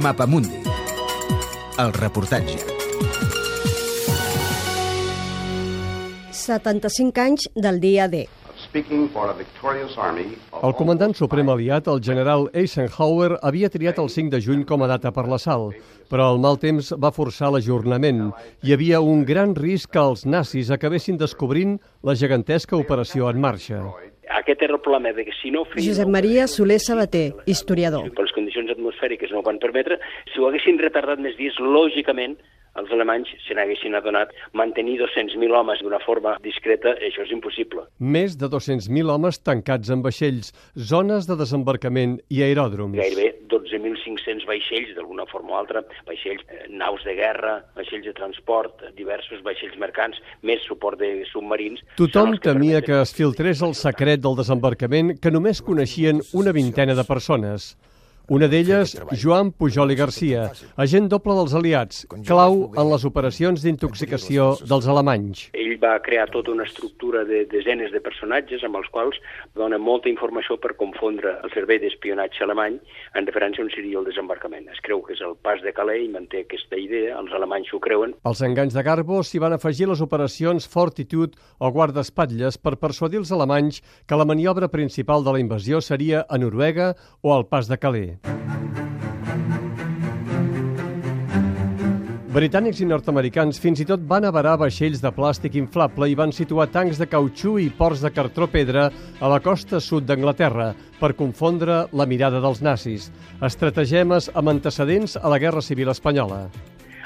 Mapamundi. El reportatge. 75 anys del dia D. El comandant suprem aliat, el general Eisenhower, havia triat el 5 de juny com a data per l'assalt, però el mal temps va forçar l'ajornament. Hi havia un gran risc que els nazis acabessin descobrint la gegantesca operació en marxa. Aquest era el problema, de que si no feien... Josep Maria Soler Sabater, historiador. Per les condicions atmosfèriques no ho van permetre, si ho haguessin retardat més dies, lògicament, els alemanys se n'haguessin adonat mantenir 200.000 homes d'una forma discreta, això és impossible. Més de 200.000 homes tancats en vaixells, zones de desembarcament i aeròdroms. Gairebé 12.500 vaixells, d'alguna forma o altra, vaixells, eh, naus de guerra, vaixells de transport, diversos vaixells mercants, més suport de submarins. Tothom que temia permeten... que es filtrés el secret del desembarcament que només coneixien una vintena de persones. Una d'elles, Joan Pujol i Garcia, agent doble dels aliats, clau en les operacions d'intoxicació dels alemanys. Ell va crear tota una estructura de desenes de personatges amb els quals dona molta informació per confondre el servei d'espionatge alemany en referència a on seria el desembarcament. Es creu que és el pas de Calais i manté aquesta idea, els alemanys ho creuen. Els enganys de Garbo s'hi van afegir les operacions Fortitude o guardaespatlles per persuadir els alemanys que la maniobra principal de la invasió seria a Noruega o al pas de Calais. Britànics i nord-americans fins i tot van avarar vaixells de plàstic inflable i van situar tancs de cautxú i ports de cartró pedra a la costa sud d'Anglaterra per confondre la mirada dels nazis. Estratagemes amb antecedents a la Guerra Civil Espanyola.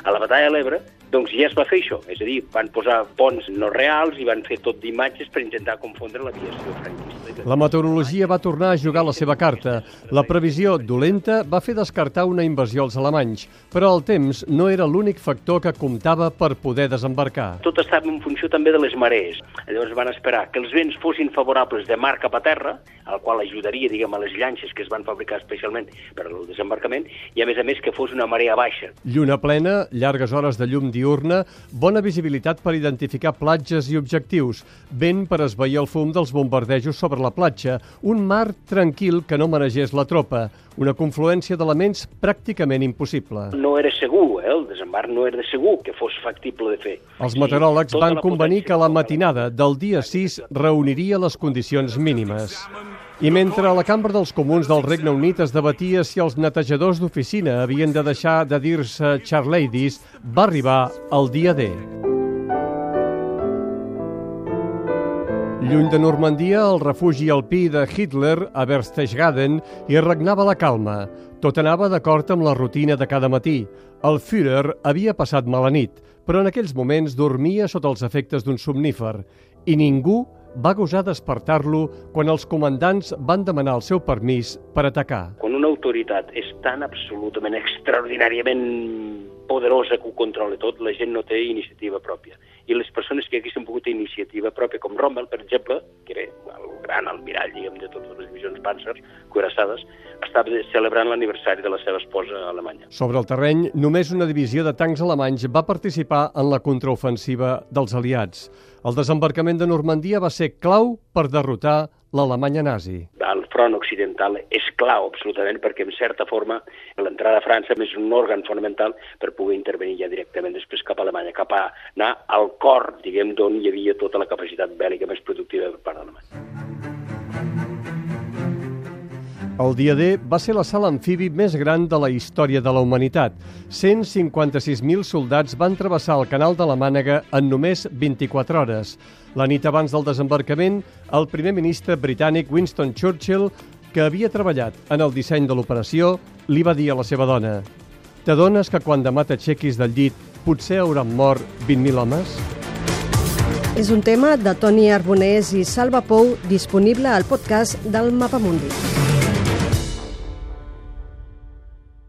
A la batalla de l'Ebre, doncs ja es va fer això, és a dir, van posar ponts no reals i van fer tot d'imatges per intentar confondre l'aviació franquista. La meteorologia va tornar a jugar la seva carta. La previsió dolenta va fer descartar una invasió als alemanys, però el temps no era l'únic factor que comptava per poder desembarcar. Tot estava en funció també de les marees. Llavors van esperar que els vents fossin favorables de mar cap a terra, al qual ajudaria, diguem, a les llanxes que es van fabricar especialment per al desembarcament, i a més a més que fos una marea baixa. Lluna plena, llargues hores de llum diurna, bona visibilitat per identificar platges i objectius, vent per esvair el fum dels bombardejos sobre la platja, un mar tranquil que no manegés la tropa, una confluència d'elements pràcticament impossible. No era segur, eh? el desembarc no era segur que fos factible de fer. Els meteoròlegs van convenir que la matinada del dia 6 reuniria les condicions mínimes. I mentre la Cambra dels Comuns del Regne Unit es debatia si els netejadors d'oficina havien de deixar de dir-se charladies, va arribar el dia D. Lluny de Normandia, el refugi alpí de Hitler a Berchtesgaden hi regnava la calma. Tot anava d'acord amb la rutina de cada matí. El Führer havia passat mala nit, però en aquells moments dormia sota els efectes d'un somnífer i ningú va gosar despertar-lo quan els comandants van demanar el seu permís per atacar. Quan una autoritat és tan absolutament, extraordinàriament poderosa que ho controla tot, la gent no té iniciativa pròpia. I les persones que haguessin pogut tenir iniciativa pròpia, com Rommel, per exemple, que era el gran almirall, diguem, de totes les divisions Panzer, cuirassades, estava celebrant l'aniversari de la seva esposa alemanya. Sobre el terreny, només una divisió de tancs alemanys va participar en la contraofensiva dels aliats. El desembarcament de Normandia va ser clau per derrotar l'Alemanya nazi. El front occidental és clau, absolutament, perquè, en certa forma, l'entrada a França és un òrgan fonamental per poder intervenir ja directament després cap a Alemanya, cap a anar al cor, diguem, d'on hi havia tota la capacitat bèl·lica més productiva per part d'Alemanya. El dia D va ser la sala amfibi més gran de la història de la humanitat. 156.000 soldats van travessar el canal de la Mànega en només 24 hores. La nit abans del desembarcament, el primer ministre britànic Winston Churchill, que havia treballat en el disseny de l'operació, li va dir a la seva dona «T'adones que quan demà t'aixequis del llit potser hauran mort 20.000 homes?» És un tema de Toni Arbonès i Salva Pou disponible al podcast del Mapamundi.